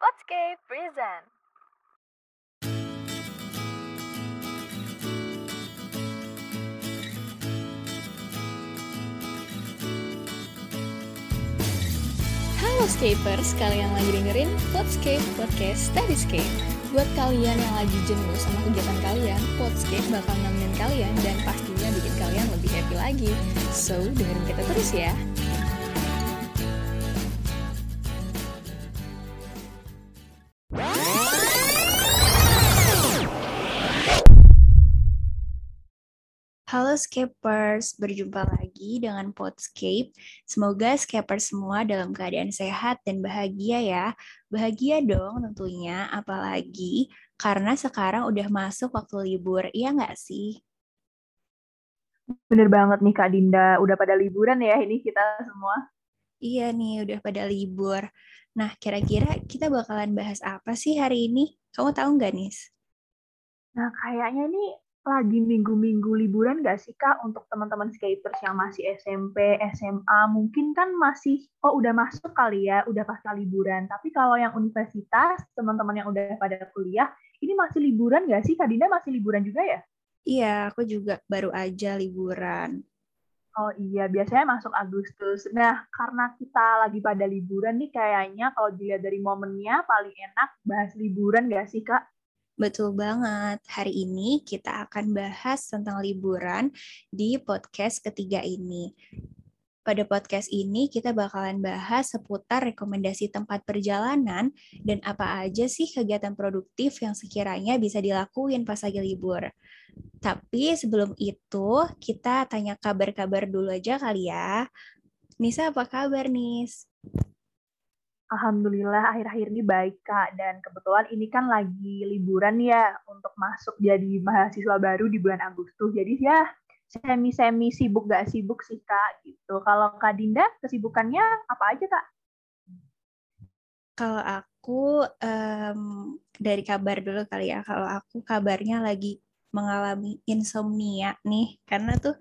Podscape present. Halo Scapers, kalian lagi dengerin Podscape Podcast Studyscape. Buat kalian yang lagi jenuh sama kegiatan kalian, Podscape bakal nemenin kalian dan pastinya bikin kalian lebih happy lagi. So, dengerin kita terus ya. Halo Scapers, berjumpa lagi dengan Podscape. Semoga Scapers semua dalam keadaan sehat dan bahagia ya. Bahagia dong tentunya, apalagi karena sekarang udah masuk waktu libur, iya nggak sih? Bener banget nih Kak Dinda, udah pada liburan ya ini kita semua. Iya nih, udah pada libur. Nah, kira-kira kita bakalan bahas apa sih hari ini? Kamu tahu nggak, Nis? Nah, kayaknya nih lagi minggu-minggu liburan nggak sih Kak untuk teman-teman skaters yang masih SMP, SMA, mungkin kan masih, oh udah masuk kali ya, udah pasca liburan. Tapi kalau yang universitas, teman-teman yang udah pada kuliah, ini masih liburan nggak sih? Kak Dinda masih liburan juga ya? Iya, aku juga baru aja liburan. Oh iya, biasanya masuk Agustus. Nah, karena kita lagi pada liburan nih, kayaknya kalau dilihat dari momennya, paling enak bahas liburan nggak sih Kak? Betul banget. Hari ini kita akan bahas tentang liburan di podcast ketiga ini. Pada podcast ini kita bakalan bahas seputar rekomendasi tempat perjalanan dan apa aja sih kegiatan produktif yang sekiranya bisa dilakuin pas lagi libur. Tapi sebelum itu kita tanya kabar-kabar dulu aja kali ya. Nisa apa kabar Nis? Alhamdulillah akhir-akhir ini baik Kak dan kebetulan ini kan lagi liburan ya untuk masuk jadi mahasiswa baru di bulan Agustus. Jadi ya semi-semi sibuk gak sibuk sih Kak gitu. Kalau Kak Dinda kesibukannya apa aja Kak? Kalau aku um, dari kabar dulu kali ya. Kalau aku kabarnya lagi mengalami insomnia nih karena tuh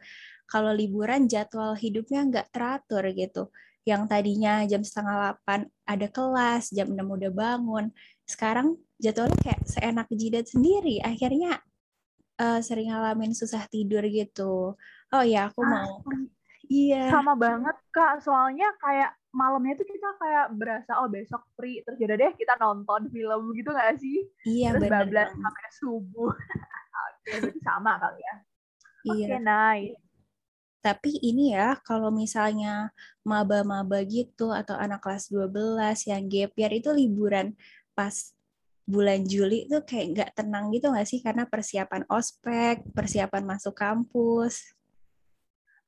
kalau liburan jadwal hidupnya nggak teratur gitu yang tadinya jam setengah delapan ada kelas, jam enam udah bangun. Sekarang jadwalnya kayak seenak jidat sendiri. Akhirnya uh, sering ngalamin susah tidur gitu. Oh ya, aku mau. Ah, iya. Sama banget, Kak. Soalnya kayak malamnya tuh kita kayak berasa, oh besok free. Terus yaudah deh kita nonton film gitu gak sih? Iya, Terus bener bablas sampai subuh. Oke, sama kali ya. Iya. Oke, nice. Tapi ini ya, kalau misalnya maba-maba gitu atau anak kelas 12 yang gap year itu liburan pas bulan Juli itu kayak nggak tenang gitu nggak sih? Karena persiapan ospek, persiapan masuk kampus.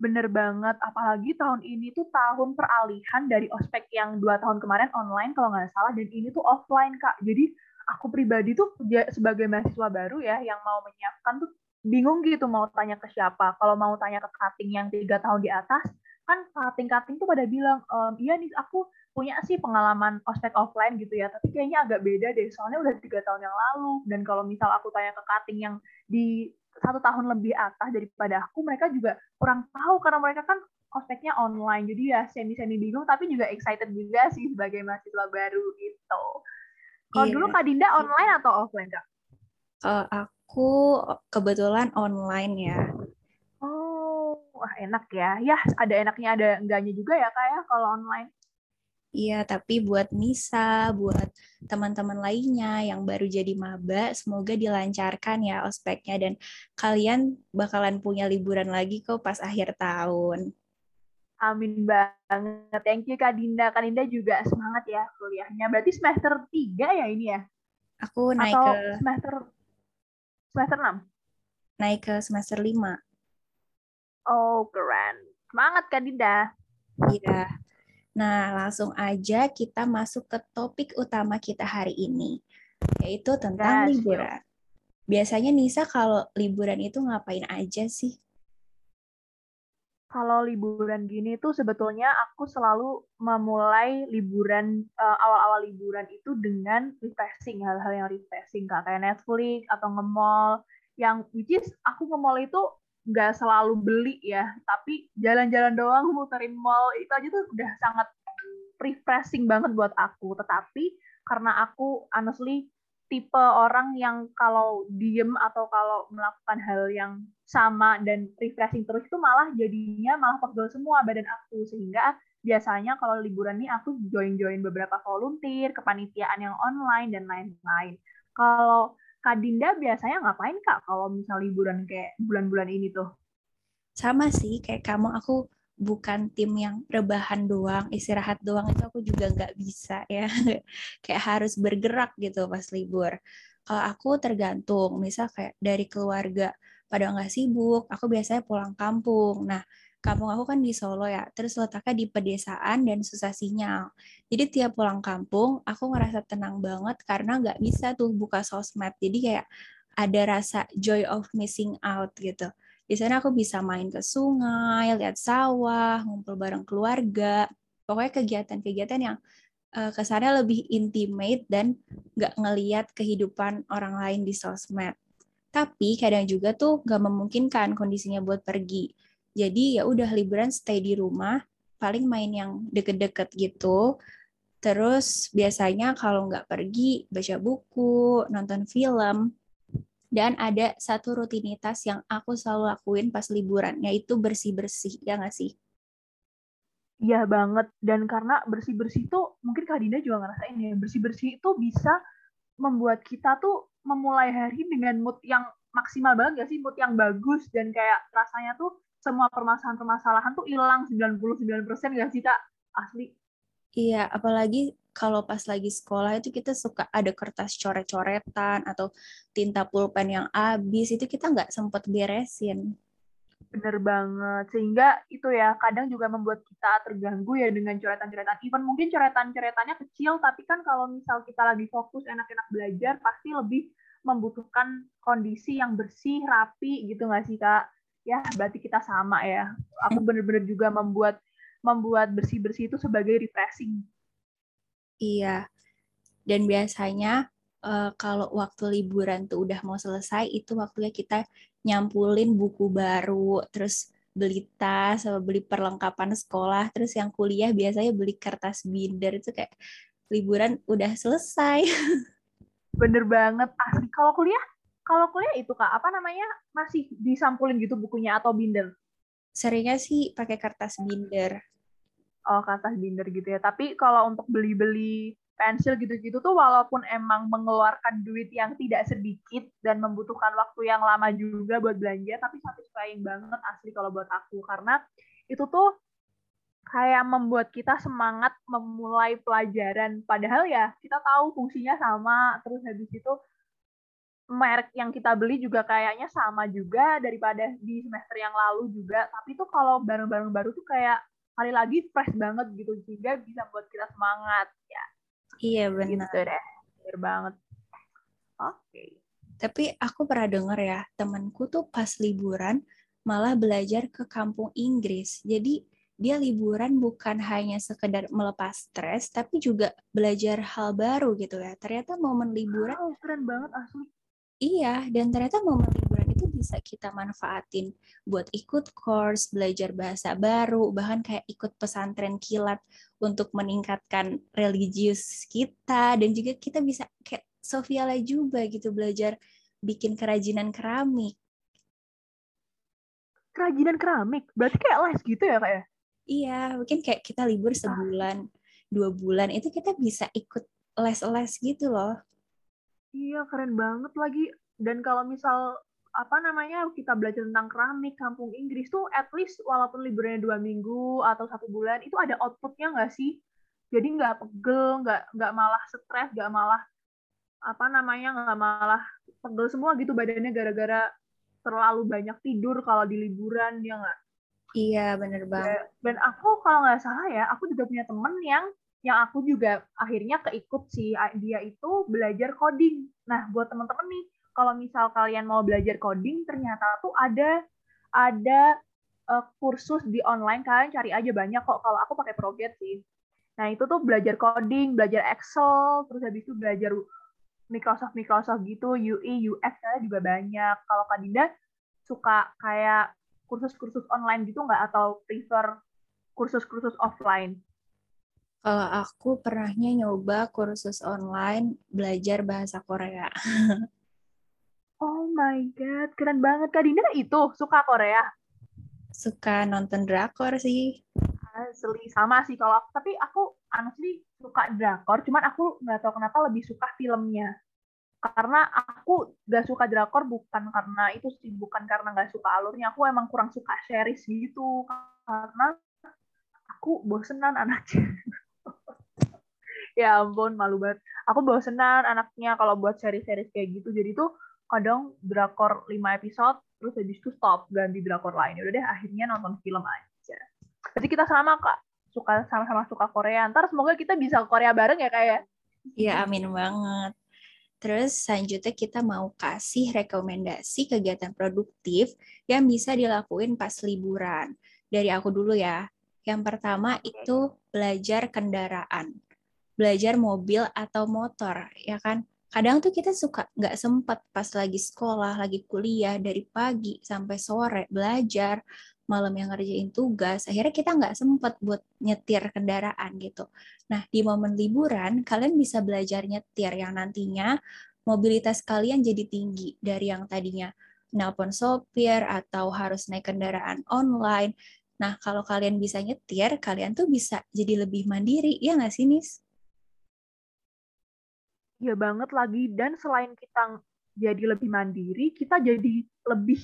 Bener banget, apalagi tahun ini tuh tahun peralihan dari ospek yang dua tahun kemarin online kalau nggak salah, dan ini tuh offline, Kak. Jadi aku pribadi tuh sebagai mahasiswa baru ya, yang mau menyiapkan tuh bingung gitu mau tanya ke siapa. Kalau mau tanya ke cutting yang tiga tahun di atas, kan cutting-cutting tuh pada bilang, ehm, iya nih aku punya sih pengalaman ospek offline gitu ya, tapi kayaknya agak beda deh, soalnya udah tiga tahun yang lalu. Dan kalau misal aku tanya ke cutting yang di satu tahun lebih atas daripada aku, mereka juga kurang tahu karena mereka kan ospeknya online. Jadi ya semi-semi bingung, tapi juga excited juga sih sebagai mahasiswa baru gitu. Kalau yeah. dulu Kak Dinda online atau offline, Kak? Uh, aku kebetulan online ya. Oh, wah enak ya. Ya, ada enaknya ada enggaknya juga ya kak ya kalau online. Iya, tapi buat Nisa, buat teman-teman lainnya yang baru jadi maba, semoga dilancarkan ya ospeknya dan kalian bakalan punya liburan lagi kok pas akhir tahun. Amin banget. Thank you Kak Dinda. Kak Dinda juga semangat ya kuliahnya. Berarti semester 3 ya ini ya? Aku naik Atau ke semester semester 6? Naik ke semester 5. Oh, keren. Semangat, Kak Dinda. Iya. Nah, langsung aja kita masuk ke topik utama kita hari ini, yaitu tentang yes, liburan. Biasanya Nisa kalau liburan itu ngapain aja sih? Kalau liburan gini tuh sebetulnya aku selalu memulai liburan uh, awal-awal liburan itu dengan refreshing hal-hal yang refreshing kak. Kayak Netflix atau nge-mall yang which is aku nge-mall itu nggak selalu beli ya tapi jalan-jalan doang muterin mall itu aja tuh udah sangat refreshing banget buat aku. Tetapi karena aku honestly tipe orang yang kalau diem atau kalau melakukan hal yang sama dan refreshing terus itu malah jadinya malah pegel semua badan aku sehingga biasanya kalau liburan nih aku join-join beberapa volunteer, kepanitiaan yang online dan lain-lain. Kalau Kak Dinda biasanya ngapain Kak kalau misal liburan kayak bulan-bulan ini tuh? Sama sih kayak kamu aku bukan tim yang rebahan doang, istirahat doang itu aku juga nggak bisa ya. kayak harus bergerak gitu pas libur. Kalau aku tergantung, misal kayak dari keluarga pada nggak sibuk, aku biasanya pulang kampung. Nah, kampung aku kan di Solo ya, terus letaknya di pedesaan dan susah sinyal. Jadi tiap pulang kampung, aku ngerasa tenang banget karena nggak bisa tuh buka sosmed. Jadi kayak ada rasa joy of missing out gitu di sana aku bisa main ke sungai, lihat sawah, ngumpul bareng keluarga. Pokoknya kegiatan-kegiatan yang uh, kesannya lebih intimate dan nggak ngeliat kehidupan orang lain di sosmed. Tapi kadang juga tuh nggak memungkinkan kondisinya buat pergi. Jadi ya udah liburan stay di rumah, paling main yang deket-deket gitu. Terus biasanya kalau nggak pergi, baca buku, nonton film, dan ada satu rutinitas yang aku selalu lakuin pas liburan, yaitu bersih-bersih, ya nggak sih? Iya banget, dan karena bersih-bersih itu, mungkin Kak Dinda juga ngerasain ya, bersih-bersih itu bisa membuat kita tuh memulai hari dengan mood yang maksimal banget gak sih, mood yang bagus, dan kayak rasanya tuh semua permasalahan-permasalahan tuh hilang 99% gak sih Kak? Asli. Iya, apalagi kalau pas lagi sekolah itu kita suka ada kertas coret-coretan atau tinta pulpen yang habis itu kita nggak sempet beresin. Bener banget. Sehingga itu ya kadang juga membuat kita terganggu ya dengan coretan-coretan. Even mungkin coretan-coretannya kecil, tapi kan kalau misal kita lagi fokus enak-enak belajar, pasti lebih membutuhkan kondisi yang bersih, rapi gitu nggak sih Kak? Ya, berarti kita sama ya. Aku bener-bener juga membuat membuat bersih-bersih itu sebagai refreshing Iya. Dan biasanya uh, kalau waktu liburan tuh udah mau selesai, itu waktunya kita nyampulin buku baru, terus beli tas, beli perlengkapan sekolah, terus yang kuliah biasanya beli kertas binder itu kayak liburan udah selesai. Bener banget asli. Kalau kuliah, kalau kuliah itu kak apa namanya masih disampulin gitu bukunya atau binder? Seringnya sih pakai kertas binder oh, kertas binder gitu ya. Tapi kalau untuk beli-beli pensil gitu-gitu tuh walaupun emang mengeluarkan duit yang tidak sedikit dan membutuhkan waktu yang lama juga buat belanja, tapi satisfying banget asli kalau buat aku karena itu tuh kayak membuat kita semangat memulai pelajaran. Padahal ya kita tahu fungsinya sama, terus habis itu merek yang kita beli juga kayaknya sama juga daripada di semester yang lalu juga. Tapi tuh kalau barang-barang baru tuh kayak kali lagi fresh banget gitu sehingga bisa buat kita semangat ya. Iya benar. gitu deh benar banget. Oke. Okay. tapi aku pernah dengar ya temanku tuh pas liburan malah belajar ke kampung Inggris. Jadi dia liburan bukan hanya sekedar melepas stres tapi juga belajar hal baru gitu ya. Ternyata momen liburan oh, keren banget asli iya dan ternyata momen liburan bisa kita manfaatin buat ikut course, belajar bahasa baru, bahkan kayak ikut pesantren kilat untuk meningkatkan religius kita dan juga kita bisa kayak Sofia juga gitu belajar bikin kerajinan keramik. Kerajinan keramik? Berarti kayak les gitu ya kayak? Ya? Iya, mungkin kayak kita libur sebulan, dua bulan, itu kita bisa ikut les-les gitu loh. Iya, keren banget lagi. Dan kalau misal apa namanya kita belajar tentang keramik kampung Inggris tuh at least walaupun liburnya dua minggu atau satu bulan itu ada outputnya nggak sih? Jadi nggak pegel nggak nggak malah stres nggak malah apa namanya nggak malah pegel semua gitu badannya gara-gara terlalu banyak tidur kalau di liburan ya nggak? Iya bener banget. dan aku kalau nggak salah ya aku juga punya temen yang yang aku juga akhirnya keikut sih dia itu belajar coding. Nah buat temen-temen nih kalau misal kalian mau belajar coding ternyata tuh ada ada uh, kursus di online. Kalian cari aja banyak kok. Kalau aku pakai Proget sih. Nah itu tuh belajar coding belajar Excel terus habis itu belajar Microsoft Microsoft gitu UI UX kalian juga banyak. Kalau Kak Dinda suka kayak kursus-kursus online gitu nggak? Atau prefer kursus-kursus offline Kalau aku pernahnya nyoba kursus online belajar bahasa Korea. oh my god, keren banget. Kak Dinda itu suka Korea? Suka nonton drakor sih. Asli, sama sih kalau aku. Tapi aku honestly suka drakor, cuman aku nggak tahu kenapa lebih suka filmnya. Karena aku nggak suka drakor bukan karena itu sih, bukan karena nggak suka alurnya. Aku emang kurang suka series gitu. Karena aku bosenan anaknya. ya ampun malu banget. Aku bosenan anaknya kalau buat seri-seri kayak gitu. Jadi tuh kadang drakor 5 episode terus habis itu stop ganti drakor lain. Udah deh akhirnya nonton film aja. Jadi kita sama kak. Suka sama-sama suka Korea. Ntar semoga kita bisa ke Korea bareng ya kak ya? Iya amin banget. Terus selanjutnya kita mau kasih rekomendasi kegiatan produktif yang bisa dilakuin pas liburan. Dari aku dulu ya. Yang pertama itu belajar kendaraan belajar mobil atau motor, ya kan? Kadang tuh kita suka nggak sempet pas lagi sekolah, lagi kuliah, dari pagi sampai sore belajar, malam yang ngerjain tugas, akhirnya kita nggak sempet buat nyetir kendaraan gitu. Nah, di momen liburan, kalian bisa belajar nyetir yang nantinya mobilitas kalian jadi tinggi dari yang tadinya nelpon sopir atau harus naik kendaraan online. Nah, kalau kalian bisa nyetir, kalian tuh bisa jadi lebih mandiri, ya nggak sih, Nis? Iya banget lagi dan selain kita jadi lebih mandiri, kita jadi lebih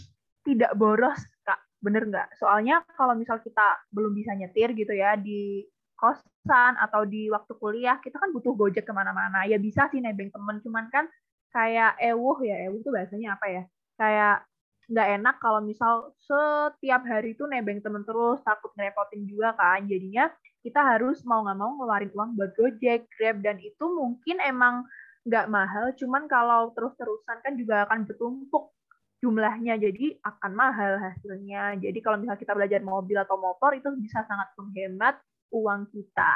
tidak boros, Kak. Bener nggak? Soalnya kalau misal kita belum bisa nyetir gitu ya di kosan atau di waktu kuliah, kita kan butuh gojek ke mana-mana. Ya bisa sih nebeng temen, cuman kan kayak ewuh ya, ewuh itu bahasanya apa ya? Kayak nggak enak kalau misal setiap hari itu nebeng temen terus, takut ngerepotin juga kan. Jadinya kita harus mau nggak mau ngeluarin uang buat Gojek, Grab, dan itu mungkin emang nggak mahal, cuman kalau terus-terusan kan juga akan bertumpuk jumlahnya, jadi akan mahal hasilnya. Jadi kalau misalnya kita belajar mobil atau motor itu bisa sangat menghemat uang kita.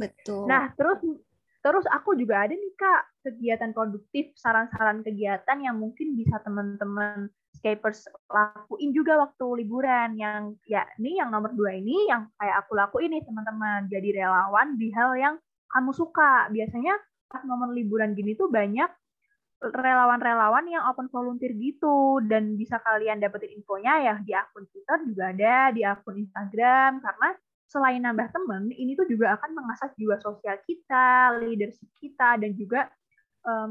Betul. Nah, terus terus aku juga ada nih Kak kegiatan produktif, saran-saran kegiatan yang mungkin bisa teman-teman Scapers lakuin juga waktu liburan yang ya ini yang nomor dua ini yang kayak aku lakuin nih teman-teman jadi relawan di hal yang kamu suka biasanya pas momen liburan gini tuh banyak relawan-relawan yang open volunteer gitu dan bisa kalian dapetin infonya ya di akun Twitter juga ada, di akun Instagram karena selain nambah temen, ini tuh juga akan mengasah jiwa sosial kita, leadership kita dan juga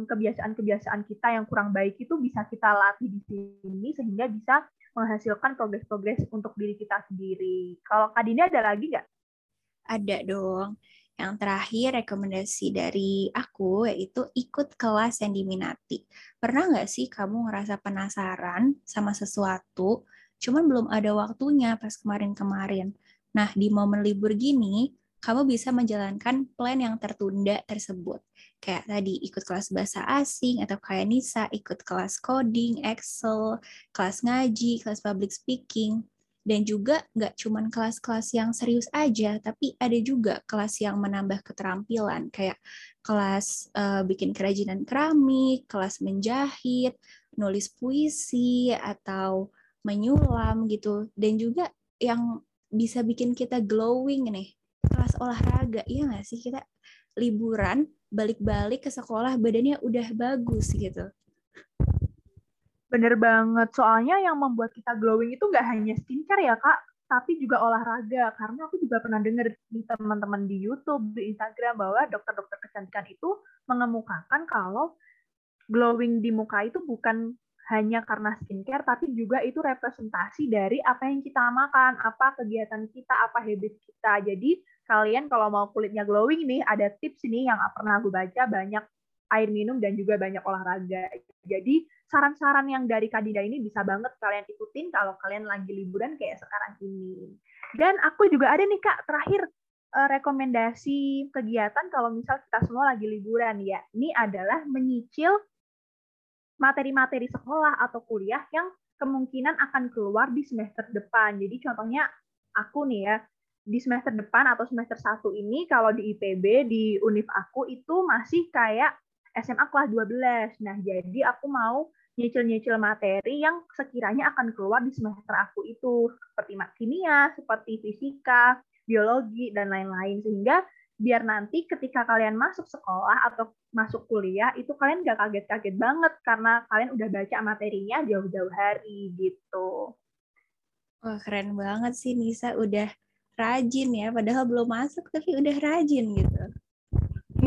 kebiasaan-kebiasaan kita yang kurang baik itu bisa kita latih di sini sehingga bisa menghasilkan progres-progres untuk diri kita sendiri. Kalau Kak Dini ada lagi nggak? Ada dong. Yang terakhir rekomendasi dari aku yaitu ikut kelas yang diminati. Pernah nggak sih kamu ngerasa penasaran sama sesuatu, cuman belum ada waktunya pas kemarin-kemarin. Nah, di momen libur gini, kamu bisa menjalankan plan yang tertunda tersebut. Kayak tadi ikut kelas bahasa asing atau kayak Nisa ikut kelas coding, Excel, kelas ngaji, kelas public speaking dan juga nggak cuma kelas-kelas yang serius aja, tapi ada juga kelas yang menambah keterampilan, kayak kelas uh, bikin kerajinan keramik, kelas menjahit, nulis puisi, atau menyulam gitu. Dan juga yang bisa bikin kita glowing nih, kelas olahraga, iya nggak sih? Kita liburan, balik-balik ke sekolah, badannya udah bagus gitu. Bener banget. Soalnya yang membuat kita glowing itu nggak hanya skincare ya, Kak, tapi juga olahraga. Karena aku juga pernah dengar di teman-teman di YouTube, di Instagram, bahwa dokter-dokter kecantikan itu mengemukakan kalau glowing di muka itu bukan hanya karena skincare, tapi juga itu representasi dari apa yang kita makan, apa kegiatan kita, apa habit kita. Jadi kalian kalau mau kulitnya glowing nih, ada tips ini yang pernah aku baca, banyak air minum dan juga banyak olahraga. Jadi saran-saran yang dari Kadida ini bisa banget kalian ikutin kalau kalian lagi liburan kayak sekarang ini. Dan aku juga ada nih Kak, terakhir eh, rekomendasi kegiatan kalau misal kita semua lagi liburan ya. Ini adalah menyicil materi-materi sekolah atau kuliah yang kemungkinan akan keluar di semester depan. Jadi contohnya aku nih ya, di semester depan atau semester satu ini kalau di IPB di univ aku itu masih kayak SMA kelas 12. Nah, jadi aku mau nyicil-nyicil materi yang sekiranya akan keluar di semester aku itu seperti kimia, seperti fisika, biologi dan lain-lain sehingga biar nanti ketika kalian masuk sekolah atau masuk kuliah itu kalian gak kaget-kaget banget karena kalian udah baca materinya jauh-jauh hari gitu. Wah keren banget sih Nisa udah rajin ya, padahal belum masuk tapi udah rajin gitu.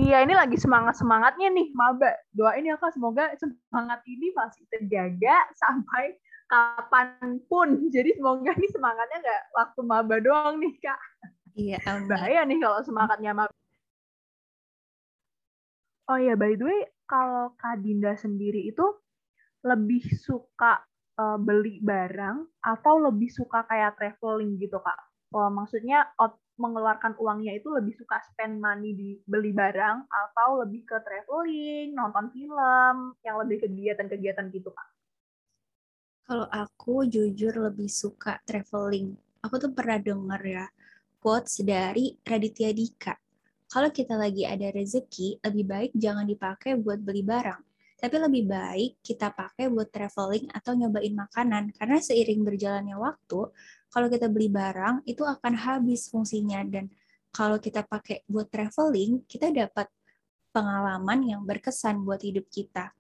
Iya, ini lagi semangat-semangatnya nih, Maba. Doain ya, Kak, semoga semangat ini masih terjaga sampai kapan pun. Jadi semoga nih semangatnya nggak waktu Maba doang nih, Kak. Iya, amin. Bahaya nih kalau semangatnya Maba. Oh iya, by the way, kalau Kak Dinda sendiri itu lebih suka uh, beli barang atau lebih suka kayak traveling gitu, Kak? Oh, maksudnya out, mengeluarkan uangnya itu lebih suka spend money di beli barang atau lebih ke traveling, nonton film, yang lebih kegiatan-kegiatan gitu, Kak? Kalau aku jujur lebih suka traveling. Aku tuh pernah denger ya, quotes dari Raditya Dika. Kalau kita lagi ada rezeki, lebih baik jangan dipakai buat beli barang. Tapi lebih baik kita pakai buat traveling atau nyobain makanan. Karena seiring berjalannya waktu, kalau kita beli barang itu akan habis fungsinya. Dan kalau kita pakai buat traveling kita dapat pengalaman yang berkesan buat hidup kita.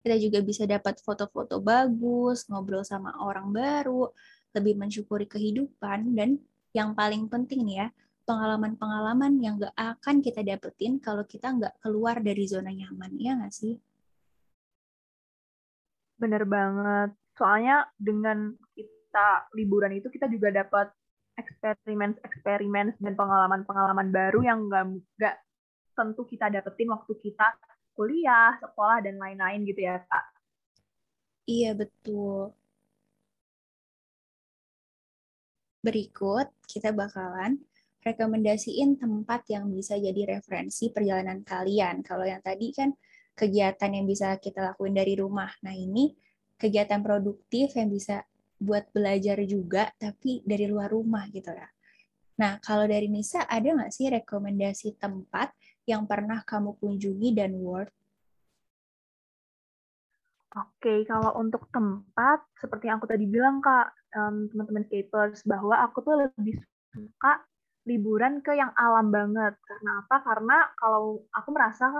Kita juga bisa dapat foto-foto bagus ngobrol sama orang baru lebih mensyukuri kehidupan. Dan yang paling penting nih ya pengalaman-pengalaman yang gak akan kita dapetin kalau kita nggak keluar dari zona nyaman. Ya nggak sih bener banget soalnya dengan kita liburan itu kita juga dapat eksperimen-eksperimen dan pengalaman-pengalaman baru yang nggak tentu kita dapetin waktu kita kuliah, sekolah dan lain-lain gitu ya kak. Iya betul. Berikut kita bakalan rekomendasiin tempat yang bisa jadi referensi perjalanan kalian. Kalau yang tadi kan kegiatan yang bisa kita lakuin dari rumah. Nah ini kegiatan produktif yang bisa buat belajar juga, tapi dari luar rumah gitu ya. Nah, kalau dari Nisa, ada nggak sih rekomendasi tempat yang pernah kamu kunjungi dan worth? Oke, kalau untuk tempat, seperti yang aku tadi bilang, Kak, um, teman-teman skaters, bahwa aku tuh lebih suka liburan ke yang alam banget. Karena apa? Karena kalau aku merasa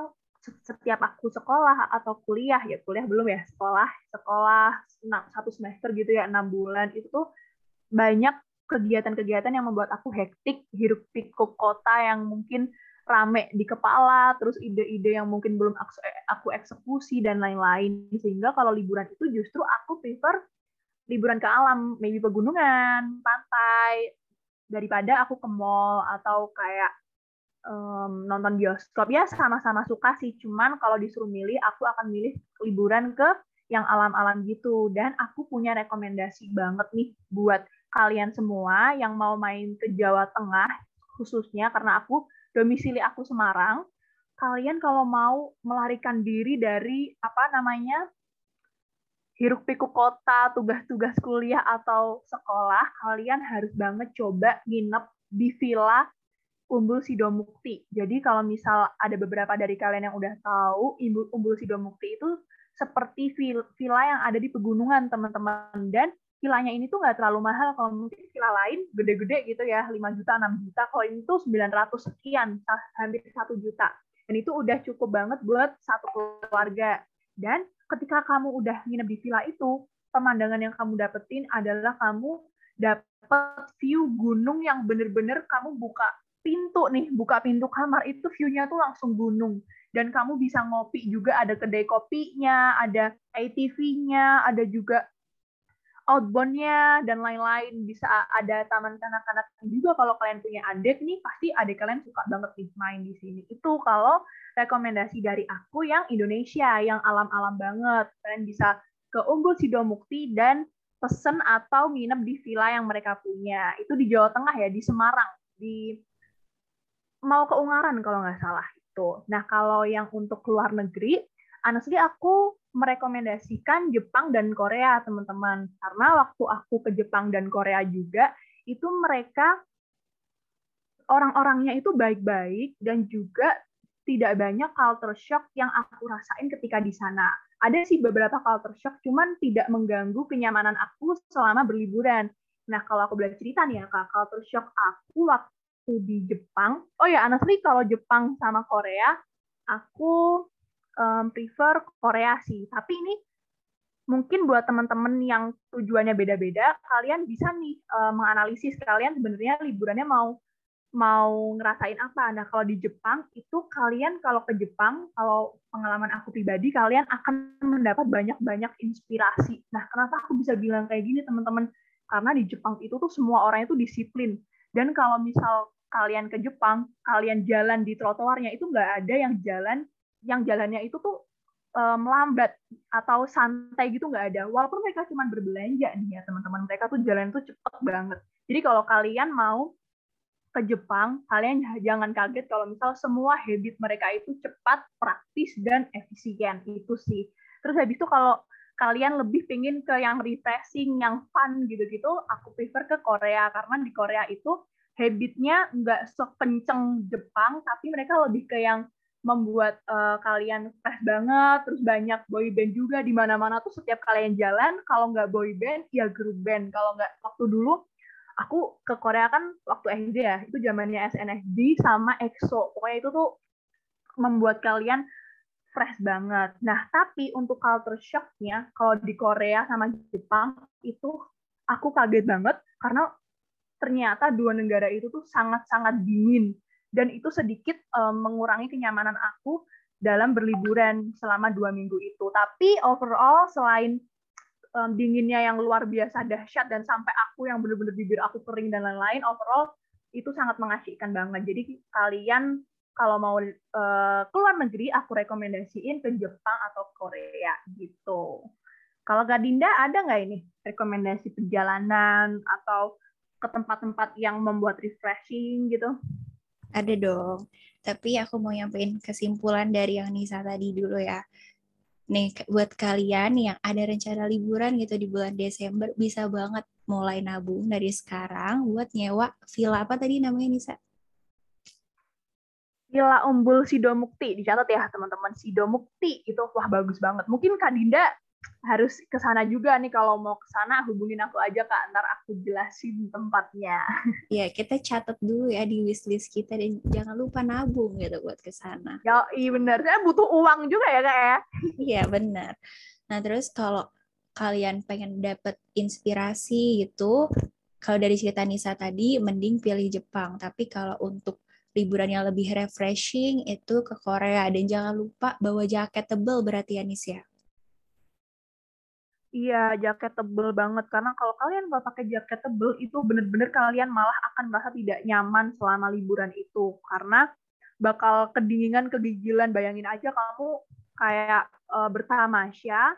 setiap aku sekolah atau kuliah ya kuliah belum ya sekolah sekolah satu semester gitu ya enam bulan itu tuh banyak kegiatan-kegiatan yang membuat aku hektik hiruk pikuk kota yang mungkin rame di kepala terus ide-ide yang mungkin belum aku eksekusi dan lain-lain. Sehingga kalau liburan itu justru aku prefer liburan ke alam maybe pegunungan pantai daripada aku ke mall atau kayak um, nonton bioskop. Ya sama-sama suka sih. Cuman kalau disuruh milih aku akan milih liburan ke yang alam-alam gitu. Dan aku punya rekomendasi banget nih buat kalian semua yang mau main ke Jawa Tengah khususnya karena aku domisili aku Semarang. Kalian kalau mau melarikan diri dari apa namanya hiruk pikuk kota, tugas-tugas kuliah atau sekolah, kalian harus banget coba nginep di villa Umbul Sidomukti. Jadi kalau misal ada beberapa dari kalian yang udah tahu, Umbul Sidomukti itu seperti villa yang ada di pegunungan, teman-teman. Dan villanya ini tuh nggak terlalu mahal. Kalau mungkin villa lain gede-gede gitu ya, 5 juta, 6 juta. Kalau ini tuh 900 sekian, hampir 1 juta. Dan itu udah cukup banget buat satu keluarga. Dan ketika kamu udah nginep di villa itu, pemandangan yang kamu dapetin adalah kamu dapat view gunung yang bener-bener kamu buka pintu nih, buka pintu kamar itu view-nya tuh langsung gunung. Dan kamu bisa ngopi juga, ada kedai kopinya, ada ATV-nya, ada juga outbound-nya, dan lain-lain. Bisa ada taman kanak-kanak juga kalau kalian punya adik nih, pasti adik kalian suka banget nih main di sini. Itu kalau rekomendasi dari aku yang Indonesia, yang alam-alam banget. Kalian bisa ke Unggul Sidomukti dan pesen atau nginep di villa yang mereka punya. Itu di Jawa Tengah ya, di Semarang. Di mau ke Ungaran kalau nggak salah itu. Nah kalau yang untuk luar negeri, honestly aku merekomendasikan Jepang dan Korea teman-teman karena waktu aku ke Jepang dan Korea juga itu mereka orang-orangnya itu baik-baik dan juga tidak banyak culture shock yang aku rasain ketika di sana. Ada sih beberapa culture shock, cuman tidak mengganggu kenyamanan aku selama berliburan. Nah, kalau aku boleh cerita nih ya, Kak, culture shock aku waktu waktu di Jepang, oh ya honestly kalau Jepang sama Korea, aku um, prefer Korea sih. Tapi ini mungkin buat teman-teman yang tujuannya beda-beda, kalian bisa nih uh, menganalisis kalian sebenarnya liburannya mau mau ngerasain apa. Nah, kalau di Jepang itu kalian kalau ke Jepang, kalau pengalaman aku pribadi, kalian akan mendapat banyak-banyak inspirasi. Nah, kenapa aku bisa bilang kayak gini, teman-teman? Karena di Jepang itu tuh semua orang itu disiplin. Dan kalau misal kalian ke Jepang, kalian jalan di trotoarnya itu nggak ada yang jalan, yang jalannya itu tuh um, melambat atau santai gitu nggak ada. Walaupun mereka cuma berbelanja nih ya teman-teman, mereka tuh jalan tuh cepet banget. Jadi kalau kalian mau ke Jepang, kalian jangan kaget kalau misal semua habit mereka itu cepat, praktis, dan efisien. Itu sih. Terus habis itu kalau kalian lebih pingin ke yang refreshing, yang fun gitu-gitu, aku prefer ke Korea. Karena di Korea itu habitnya nggak sekenceng Jepang, tapi mereka lebih ke yang membuat uh, kalian fresh banget, terus banyak boy band juga di mana-mana tuh setiap kalian jalan, kalau nggak boy band ya grup band, kalau nggak waktu dulu aku ke Korea kan waktu SD ya, itu zamannya SNSD sama EXO. Pokoknya itu tuh membuat kalian fresh banget. Nah, tapi untuk culture shock-nya, kalau di Korea sama Jepang, itu aku kaget banget karena ternyata dua negara itu tuh sangat-sangat dingin. Dan itu sedikit um, mengurangi kenyamanan aku dalam berliburan selama dua minggu itu. Tapi overall, selain um, dinginnya yang luar biasa dahsyat dan sampai aku yang bener-bener bibir aku kering dan lain-lain overall itu sangat mengasihkan banget jadi kalian kalau mau uh, keluar negeri aku rekomendasiin ke Jepang atau Korea gitu kalau Kak Dinda ada nggak ini rekomendasi perjalanan atau ke tempat-tempat yang membuat refreshing gitu ada dong tapi aku mau nyampein kesimpulan dari yang Nisa tadi dulu ya nih buat kalian yang ada rencana liburan gitu di bulan Desember bisa banget mulai nabung dari sekarang buat nyewa villa apa tadi namanya Nisa? Villa Umbul Sidomukti dicatat ya teman-teman Sidomukti itu wah bagus banget. Mungkin Kak Dinda harus ke sana juga nih kalau mau ke sana hubungin aku aja kak. Ntar aku jelasin tempatnya. Ya kita catat dulu ya di wishlist kita dan jangan lupa nabung gitu buat ke sana. Ya iya benar saya butuh uang juga ya kak ya? Iya benar nah terus kalau kalian pengen dapet inspirasi gitu kalau dari cerita Nisa tadi mending pilih Jepang. Tapi kalau untuk liburan yang lebih refreshing itu ke Korea. Dan jangan lupa bawa jaket tebel berarti ya Nis ya Iya, jaket tebel banget. Karena kalau kalian nggak pakai jaket tebel, itu bener-bener kalian malah akan merasa tidak nyaman selama liburan itu. Karena bakal kedinginan, kegigilan. Bayangin aja kamu kayak uh, bertamasya,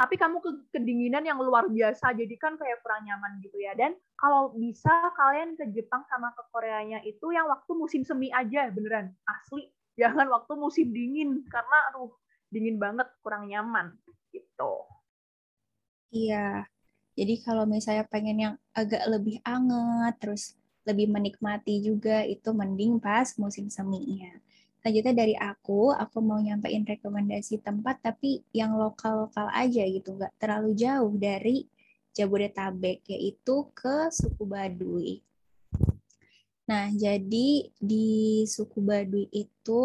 tapi kamu ke kedinginan yang luar biasa. Jadi kan kayak kurang nyaman gitu ya. Dan kalau bisa kalian ke Jepang sama ke Koreanya itu yang waktu musim semi aja, beneran. Asli. Jangan waktu musim dingin. Karena aduh, dingin banget, kurang nyaman. Gitu. Iya. Jadi kalau misalnya pengen yang agak lebih anget, terus lebih menikmati juga, itu mending pas musim seminya. Selanjutnya dari aku, aku mau nyampein rekomendasi tempat tapi yang lokal-lokal aja gitu, nggak terlalu jauh dari Jabodetabek, yaitu ke suku Baduy. Nah, jadi di suku Baduy itu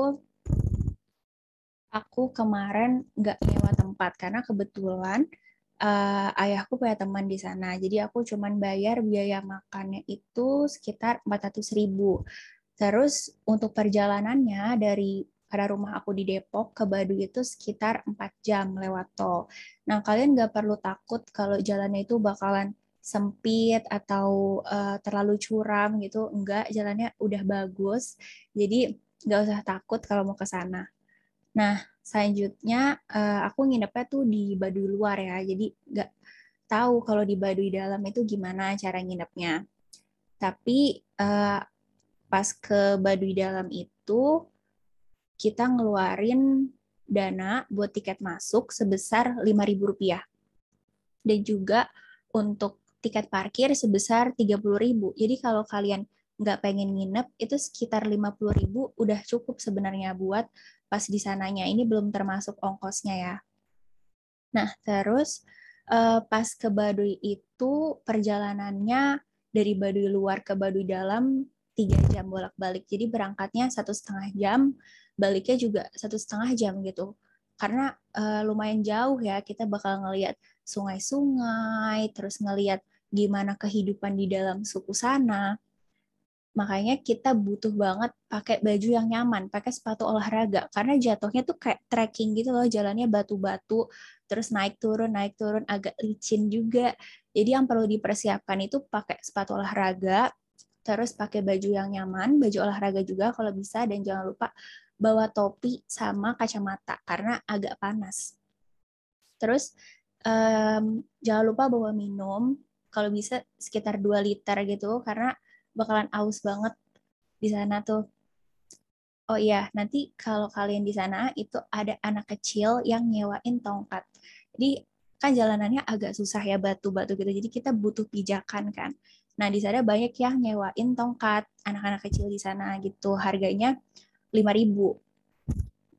aku kemarin nggak nyewa tempat karena kebetulan uh, ayahku punya teman di sana. Jadi aku cuman bayar biaya makannya itu sekitar 400 ribu. Terus untuk perjalanannya dari pada rumah aku di Depok ke Baduy itu sekitar 4 jam lewat tol. Nah, kalian nggak perlu takut kalau jalannya itu bakalan sempit atau uh, terlalu curam gitu. Enggak, jalannya udah bagus. Jadi nggak usah takut kalau mau ke sana. Nah, selanjutnya uh, aku nginepnya tuh di Baduy luar ya, jadi nggak tahu kalau di Baduy dalam itu gimana cara nginepnya. Tapi uh, pas ke Baduy dalam itu kita ngeluarin dana buat tiket masuk sebesar Rp5.000 dan juga untuk tiket parkir sebesar Rp30.000. Jadi kalau kalian nggak pengen nginep itu sekitar 50.000 udah cukup sebenarnya buat pas di sananya. Ini belum termasuk ongkosnya ya. Nah, terus uh, pas ke Baduy itu perjalanannya dari Baduy luar ke Baduy dalam tiga jam bolak-balik. Jadi berangkatnya satu setengah jam, baliknya juga satu setengah jam gitu. Karena uh, lumayan jauh ya, kita bakal ngelihat sungai-sungai, terus ngelihat gimana kehidupan di dalam suku sana. Makanya kita butuh banget pakai baju yang nyaman, pakai sepatu olahraga karena jatuhnya tuh kayak trekking gitu loh, jalannya batu-batu, terus naik turun naik turun agak licin juga. Jadi yang perlu dipersiapkan itu pakai sepatu olahraga, terus pakai baju yang nyaman, baju olahraga juga kalau bisa dan jangan lupa bawa topi sama kacamata karena agak panas. Terus um, jangan lupa bawa minum, kalau bisa sekitar 2 liter gitu karena bakalan aus banget di sana tuh. Oh iya, nanti kalau kalian di sana itu ada anak kecil yang nyewain tongkat. Jadi kan jalanannya agak susah ya batu-batu gitu. Jadi kita butuh pijakan kan. Nah, di sana banyak yang nyewain tongkat anak-anak kecil di sana gitu. Harganya 5000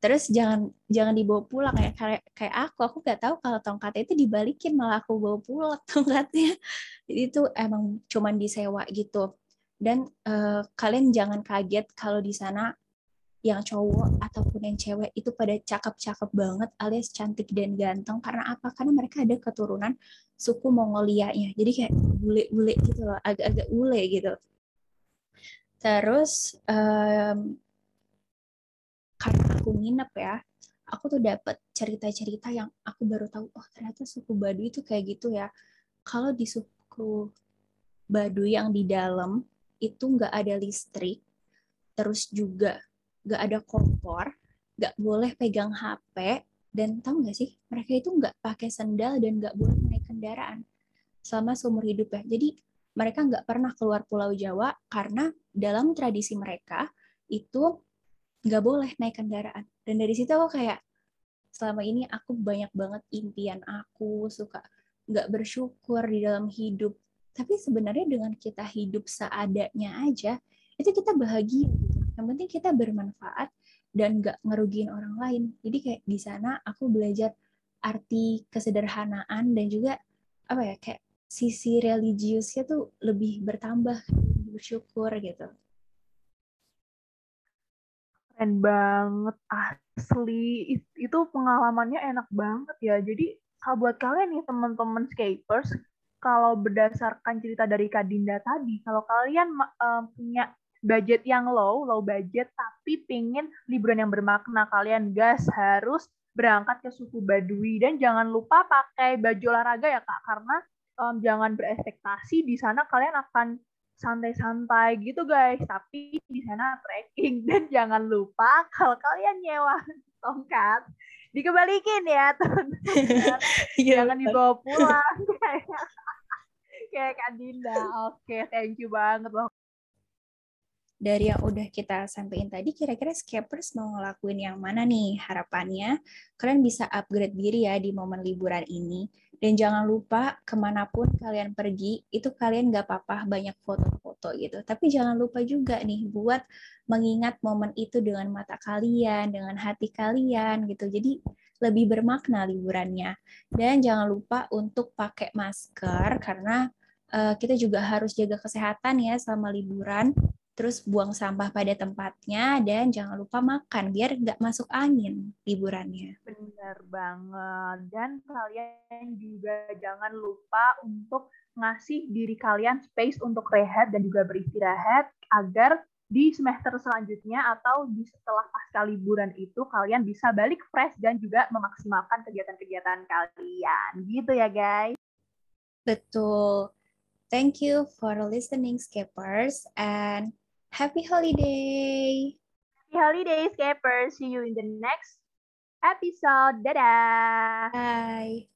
Terus jangan jangan dibawa pulang ya kayak kayak aku aku nggak tahu kalau tongkatnya itu dibalikin malah aku bawa pulang tongkatnya. Jadi itu emang cuman disewa gitu dan uh, kalian jangan kaget kalau di sana yang cowok ataupun yang cewek itu pada cakep-cakep banget alias cantik dan ganteng karena apa? Karena mereka ada keturunan suku Mongolia-nya. Jadi kayak bule-bule gitu loh, agak-agak bule gitu. Terus um, karena aku nginep ya, aku tuh dapat cerita-cerita yang aku baru tahu oh ternyata suku Baduy itu kayak gitu ya. Kalau di suku Baduy yang di dalam itu nggak ada listrik, terus juga nggak ada kompor, nggak boleh pegang HP, dan tahu nggak sih mereka itu nggak pakai sendal dan nggak boleh naik kendaraan selama seumur hidup ya. Jadi mereka nggak pernah keluar Pulau Jawa karena dalam tradisi mereka itu nggak boleh naik kendaraan. Dan dari situ aku kayak selama ini aku banyak banget impian aku suka nggak bersyukur di dalam hidup tapi sebenarnya dengan kita hidup seadanya aja, itu kita bahagia gitu. Yang penting kita bermanfaat dan nggak ngerugiin orang lain. Jadi kayak di sana aku belajar arti kesederhanaan dan juga apa ya kayak sisi religiusnya tuh lebih bertambah, lebih bersyukur gitu. Keren banget asli itu pengalamannya enak banget ya. Jadi kalau buat kalian nih teman-teman skapers kalau berdasarkan cerita dari Kak Dinda tadi, kalau kalian uh, punya budget yang low, low budget, tapi pingin liburan yang bermakna, kalian gas harus berangkat ke suku Baduy. Dan jangan lupa pakai baju olahraga ya kak, karena um, jangan berekspektasi di sana kalian akan santai-santai gitu guys, tapi di sana trekking. Dan jangan lupa kalau kalian nyewa tongkat dikembalikin ya teman-teman, iya, jangan dibawa pulang kayak Kak Dinda. Oke, okay, thank you banget loh. Dari yang udah kita sampaikan tadi, kira-kira Scapers mau ngelakuin yang mana nih? Harapannya kalian bisa upgrade diri ya di momen liburan ini. Dan jangan lupa ke mana pun kalian pergi, itu kalian gak apa-apa banyak foto-foto gitu. Tapi jangan lupa juga nih buat mengingat momen itu dengan mata kalian, dengan hati kalian gitu. Jadi lebih bermakna liburannya. Dan jangan lupa untuk pakai masker karena uh, kita juga harus jaga kesehatan ya selama liburan terus buang sampah pada tempatnya dan jangan lupa makan biar nggak masuk angin liburannya. Benar banget. Dan kalian juga jangan lupa untuk ngasih diri kalian space untuk rehat dan juga beristirahat agar di semester selanjutnya atau di setelah pasca liburan itu kalian bisa balik fresh dan juga memaksimalkan kegiatan-kegiatan kalian. Gitu ya, guys. Betul. Thank you for listening, Skippers, and happy holiday! Happy holiday, Skippers! See you in the next episode. Dadah! Bye!